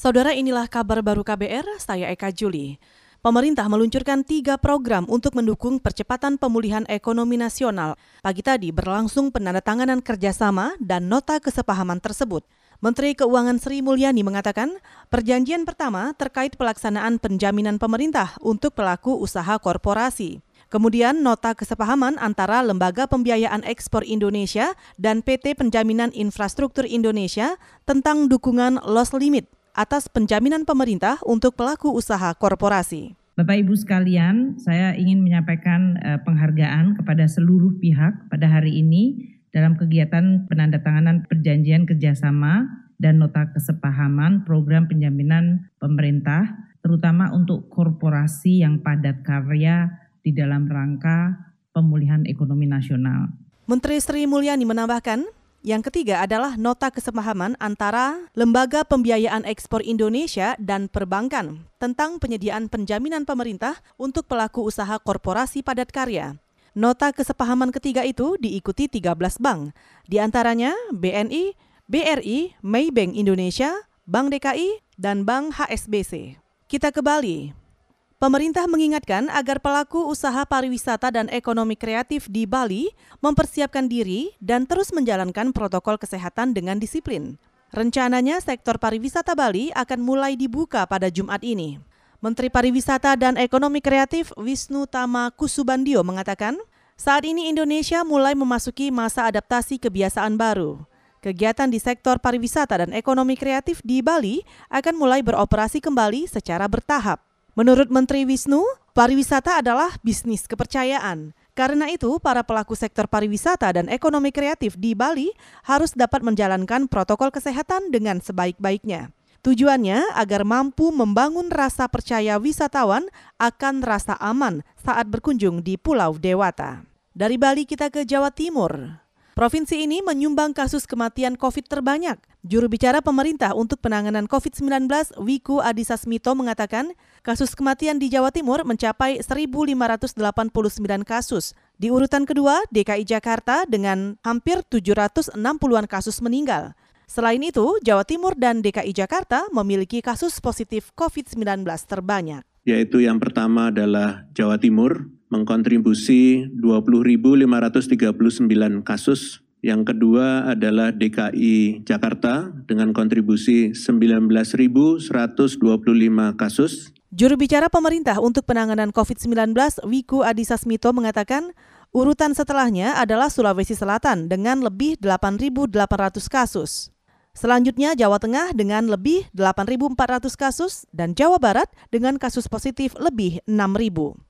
Saudara inilah kabar baru KBR, saya Eka Juli. Pemerintah meluncurkan tiga program untuk mendukung percepatan pemulihan ekonomi nasional. Pagi tadi berlangsung penandatanganan kerjasama dan nota kesepahaman tersebut. Menteri Keuangan Sri Mulyani mengatakan, perjanjian pertama terkait pelaksanaan penjaminan pemerintah untuk pelaku usaha korporasi. Kemudian nota kesepahaman antara Lembaga Pembiayaan Ekspor Indonesia dan PT Penjaminan Infrastruktur Indonesia tentang dukungan loss limit atas penjaminan pemerintah untuk pelaku usaha korporasi. Bapak Ibu sekalian, saya ingin menyampaikan uh, penghargaan kepada seluruh pihak pada hari ini dalam kegiatan penandatanganan perjanjian kerjasama dan nota kesepahaman program penjaminan pemerintah, terutama untuk korporasi yang padat karya di dalam rangka pemulihan ekonomi nasional. Menteri Sri Mulyani menambahkan, yang ketiga adalah nota kesepahaman antara Lembaga Pembiayaan Ekspor Indonesia dan Perbankan tentang penyediaan penjaminan pemerintah untuk pelaku usaha korporasi padat karya. Nota kesepahaman ketiga itu diikuti 13 bank, di antaranya BNI, BRI, Maybank Indonesia, Bank DKI, dan Bank HSBC. Kita ke Bali. Pemerintah mengingatkan agar pelaku usaha pariwisata dan ekonomi kreatif di Bali mempersiapkan diri dan terus menjalankan protokol kesehatan dengan disiplin. Rencananya sektor pariwisata Bali akan mulai dibuka pada Jumat ini. Menteri Pariwisata dan Ekonomi Kreatif Wisnu Tama Kusubandio mengatakan, saat ini Indonesia mulai memasuki masa adaptasi kebiasaan baru. Kegiatan di sektor pariwisata dan ekonomi kreatif di Bali akan mulai beroperasi kembali secara bertahap. Menurut Menteri Wisnu, pariwisata adalah bisnis kepercayaan. Karena itu, para pelaku sektor pariwisata dan ekonomi kreatif di Bali harus dapat menjalankan protokol kesehatan dengan sebaik-baiknya. Tujuannya agar mampu membangun rasa percaya wisatawan akan rasa aman saat berkunjung di Pulau Dewata. Dari Bali kita ke Jawa Timur. Provinsi ini menyumbang kasus kematian COVID terbanyak. Juru bicara pemerintah untuk penanganan COVID-19, Wiku Adhisa Smito mengatakan, kasus kematian di Jawa Timur mencapai 1.589 kasus. Di urutan kedua, DKI Jakarta dengan hampir 760-an kasus meninggal. Selain itu, Jawa Timur dan DKI Jakarta memiliki kasus positif COVID-19 terbanyak. Yaitu yang pertama adalah Jawa Timur mengkontribusi 20.539 kasus. Yang kedua adalah DKI Jakarta dengan kontribusi 19.125 kasus. Juru bicara pemerintah untuk penanganan COVID-19, Wiku Adhisa Smito mengatakan, urutan setelahnya adalah Sulawesi Selatan dengan lebih 8.800 kasus. Selanjutnya Jawa Tengah dengan lebih 8.400 kasus dan Jawa Barat dengan kasus positif lebih 6.000.